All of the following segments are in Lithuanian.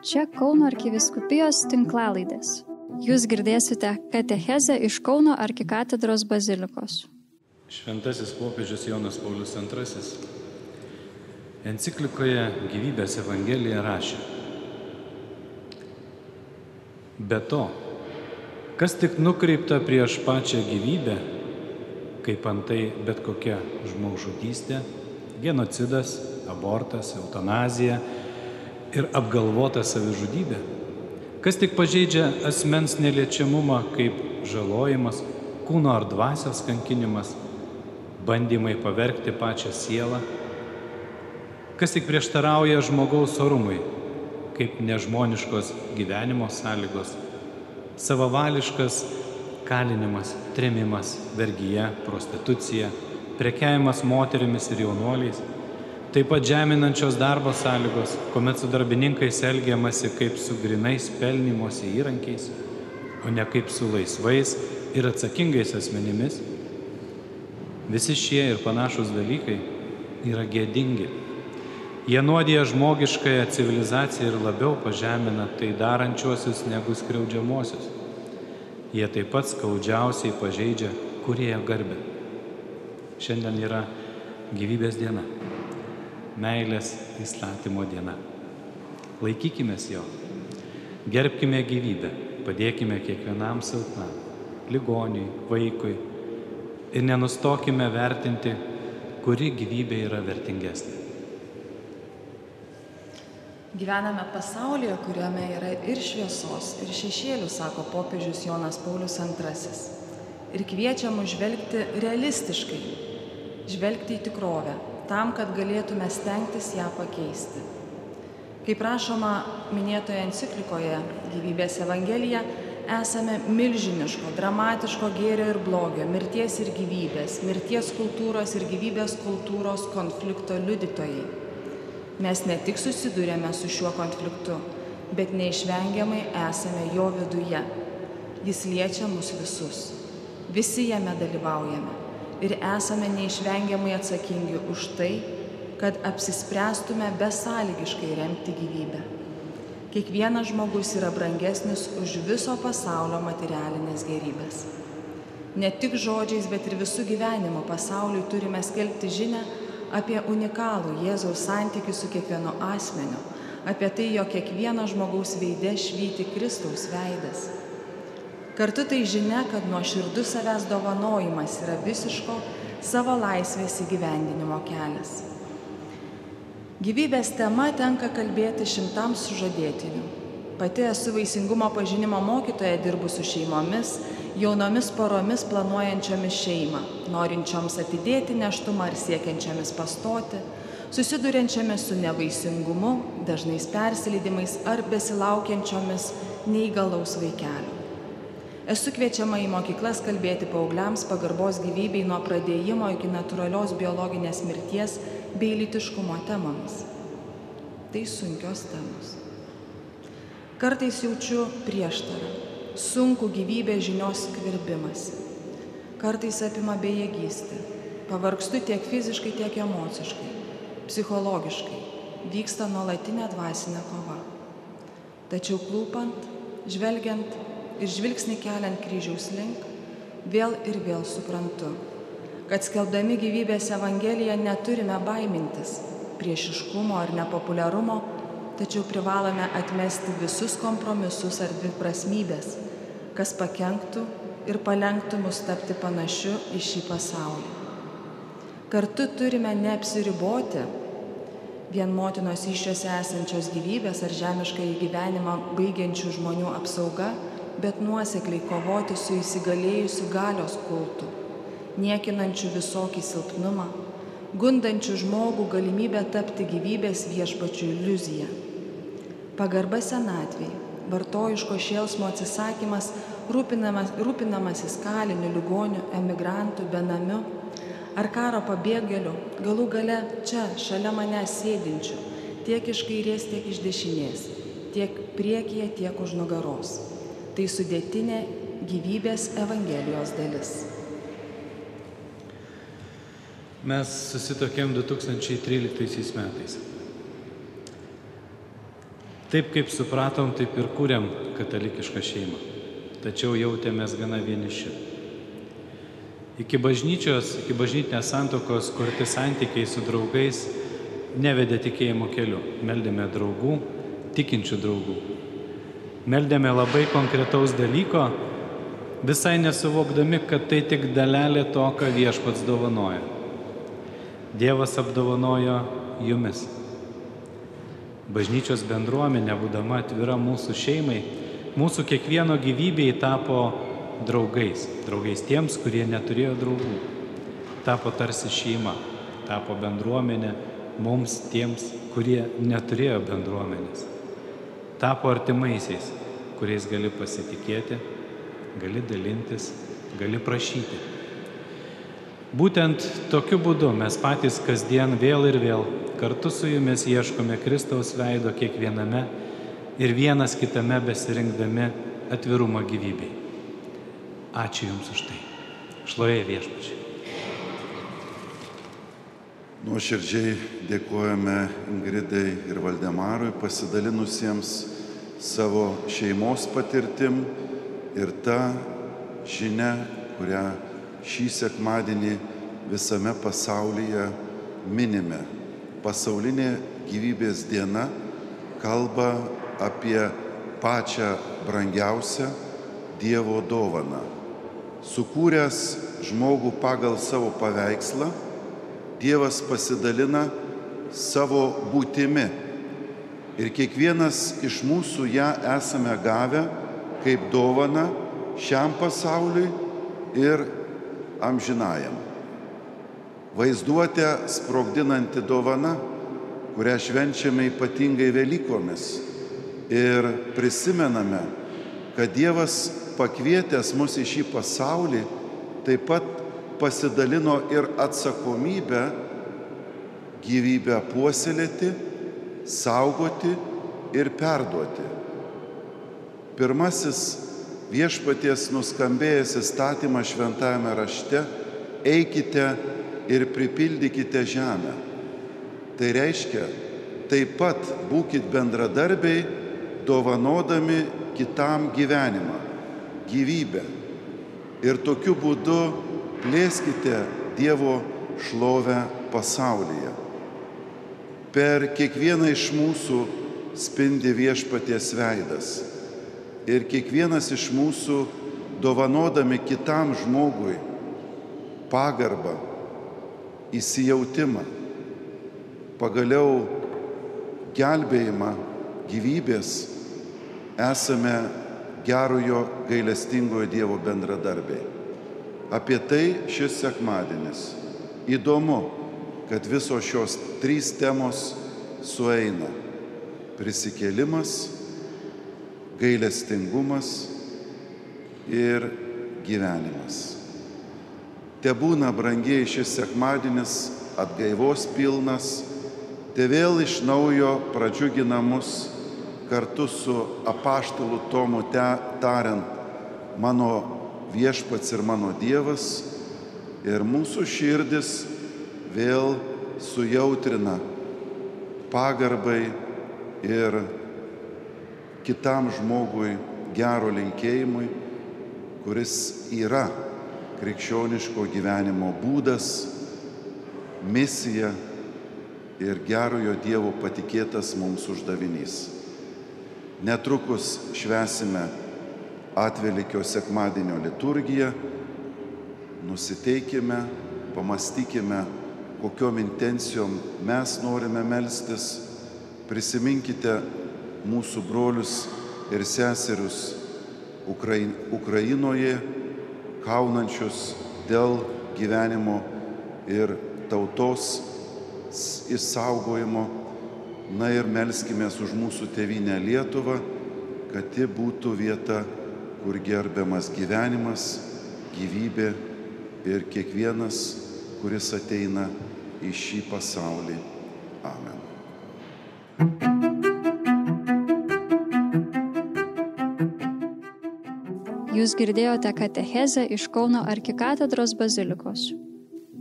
Čia Kauno arkiviskupijos tinklalaidės. Jūs girdėsite katechezę iš Kauno arkikatedros bazilikos. Šventasis popiežius Jonas Paulius II enciklikoje Gyvybės Evangelija rašė. Be to, kas tik nukreipta prieš pačią gyvybę, kaip antai bet kokia žmogžudystė, genocidas, abortas, eutanazija ir apgalvota savižudybė, kas tik pažeidžia asmens neliečiamumą kaip žalojimas, kūno ar dvasios kankinimas, bandymai pavergti pačią sielą, kas tik prieštarauja žmogaus orumui, kaip nežmoniškos gyvenimo sąlygos, savavališkas kalinimas, tremimas, vergyje, prostitucija, prekiavimas moterimis ir jaunuoliais, taip pat žeminančios darbo sąlygos, kuomet su darbininkais elgiamasi kaip su grinais pelnymosi įrankiais, o ne kaip su laisvais ir atsakingais asmenimis. Visi šie ir panašus dalykai yra gėdingi. Jie nuodija žmogiškąją civilizaciją ir labiau pažemina tai darančiuosius negu skriaudžiamuosius. Jie taip pat skaudžiausiai pažeidžia kuriejo garbę. Šiandien yra gyvybės diena, meilės įstatymo diena. Laikykime jo, gerbkime gyvybę, padėkime kiekvienam silpnam, ligoniui, vaikui ir nenustokime vertinti, kuri gyvybė yra vertingesnė. Gyvename pasaulyje, kuriame yra ir šviesos, ir šešėlių, sako popiežius Jonas Paulius II. Ir kviečia mus žvelgti realistiškai, žvelgti į tikrovę, tam, kad galėtume stengtis ją pakeisti. Kaip rašoma minėtoje enciklikoje Gyvybės Evangelija, esame milžiniško, dramatiško gėrio ir blogio, mirties ir gyvybės, mirties kultūros ir gyvybės kultūros konflikto liudytojai. Mes ne tik susidurėme su šiuo konfliktu, bet neišvengiamai esame jo viduje. Jis liečia mus visus. Visi jame dalyvaujame ir esame neišvengiamai atsakingi už tai, kad apsispręstume besąlygiškai remti gyvybę. Kiekvienas žmogus yra brangesnis už viso pasaulio materialinės gerybės. Ne tik žodžiais, bet ir visų gyvenimo pasauliui turime skelbti žinę apie unikalų Jėzaus santykių su kiekvienu asmeniu, apie tai, jog kiekvieno žmogaus veide švyti Kristaus veidas. Kartu tai žinia, kad nuo širdų savęs dovanojimas yra visiško savo laisvės įgyvendinimo kelias. Gyvybės tema tenka kalbėti šimtams sužadėtinių. Pati esu vaisingumo pažinimo mokytoja, dirbu su šeimomis, jaunomis poromis planuojančiomis šeimą, norinčioms atidėti neštumą ar siekiančiomis pastoti, susiduriančiomis su nevaisingumu, dažnais persilydimais ar besilaukiančiomis neįgalaus vaikelio. Esu kviečiama į mokyklas kalbėti paaugliams pagarbos gyvybei nuo pradėjimo iki natūralios biologinės mirties bei litiškumo temomis. Tai sunkios temos. Kartais jaučiu prieštarą, sunku gyvybės žinios skverbimasi. Kartais apima bejėgystė, pavargstu tiek fiziškai, tiek emociškai, psichologiškai, vyksta nuolatinė dvasinė kova. Tačiau klūpant, žvelgiant ir žvilgsnį keliant kryžiaus link, vėl ir vėl suprantu, kad skelbdami gyvybės Evangeliją neturime baimintis priešiškumo ar nepopuliarumo, tačiau privalome atmesti visus kompromisus ar dviprasmybės, kas pakenktų ir palenktų mus tapti panašiu į šį pasaulį. Kartu turime neapsiriboti vien motinos iššiose esančios gyvybės ar žemišką įgyvenimą baigiančių žmonių apsauga, bet nuosekliai kovoti su įsigalėjusiu galios kultu, niekinančiu visokį silpnumą, gundančiu žmogų galimybę tapti gyvybės viešpačių iliuziją. Pagarba senatvėje, vartojiško šėlsmo atsisakymas, rūpinamas, rūpinamasis kaliniu, ligoniu, emigrantų, benamiu ar karo pabėgėliu, galų gale čia, šalia mane sėdinčių, tiek iš kairės, tiek iš dešinės, tiek priekyje, tiek už nugaros. Tai sudėtinė gyvybės Evangelijos dalis. Mes susitokėm 2013 metais. Taip kaip supratom, taip ir kūrėm katalikišką šeimą. Tačiau jautėmės gana vieniši. Iki bažnyčios, iki bažnytinės santokos kurti santykiai su draugais nevedė tikėjimo keliu. Meldėme draugų, tikinčių draugų. Meldėme labai konkretaus dalyko, visai nesuvokdami, kad tai tik dalelė to, ką viešpats dovanoja. Dievas apdovanojo jumis. Bažnyčios bendruomenė, būdama atvira mūsų šeimai, mūsų kiekvieno gyvybei tapo draugais. Draugais tiems, kurie neturėjo draugų. Tapo tarsi šeima, tapo bendruomenė mums tiems, kurie neturėjo bendruomenės. Tapo artimaisiais, kuriais gali pasitikėti, gali dalintis, gali prašyti. Būtent tokiu būdu mes patys kasdien vėl ir vėl kartu su jumis ieškome Kristaus veido kiekviename ir vienas kitame besirinkdami atvirumą gyvybei. Ačiū Jums už tai. Šloje viešpačiai. Nuoširdžiai dėkojame Ingridai ir Valdemarui pasidalinusiems savo šeimos patirtim ir tą žinę, kurią šį sekmadienį visame pasaulyje minime pasaulinė gyvybės diena kalba apie pačią brangiausią Dievo dovaną. Sukūręs žmogų pagal savo paveikslą, Dievas pasidalina savo būtimi. Ir kiekvienas iš mūsų ją esame gavę kaip dovana šiam pasauliui ir amžinajam vaizduotę sprogdinanti dovana, kurią švenčiame ypatingai Velykomis. Ir prisimename, kad Dievas pakvietęs mus į šį pasaulį taip pat pasidalino ir atsakomybę gyvybę puoselėti, saugoti ir perduoti. Pirmasis viešpaties nuskambėjęs įstatymas šventajame rašte - eikite ir pripildykite žemę. Tai reiškia, taip pat būkite bendradarbiai, dovanodami kitam gyvenimą, gyvybę. Ir tokiu būdu plėskite Dievo šlovę pasaulyje. Per kiekvieną iš mūsų spindi viešpaties veidas. Ir kiekvienas iš mūsų, dovanodami kitam žmogui pagarbą, įsijautimą, pagaliau gelbėjimą gyvybės, esame gerojo gailestingojo Dievo bendradarbiai. Apie tai šis sekmadienis. Įdomu, kad visos šios trys temos sueina. Prisikėlimas, gailestingumas ir gyvenimas. Te būna brangiai šis sekmadienis atgaivos pilnas, te vėl iš naujo pradžiugina mus kartu su apaštalu Tomu te, tariant, mano viešpats ir mano Dievas, ir mūsų širdis vėl sujautrina pagarbai ir kitam žmogui gero linkėjimui, kuris yra krikščioniško gyvenimo būdas, misija ir gerojo Dievo patikėtas mums uždavinys. Netrukus švesime atvelikio sekmadienio liturgiją, nusiteikime, pamastykime, kokiom intencijom mes norime melstis, prisiminkite mūsų brolius ir seserius Ukrainoje, kaunančius dėl gyvenimo ir tautos išsaugojimo. Na ir melskime už mūsų tėvynę Lietuvą, kad ji būtų vieta, kur gerbiamas gyvenimas, gyvybė ir kiekvienas, kuris ateina į šį pasaulį. Amen. Jūs girdėjote katechezę iš Kauno arkikatedros bazilikos.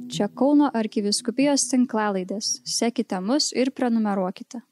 Čia Kauno arkiviskupijos tinklalaidės. Sekite mus ir prenumeruokite.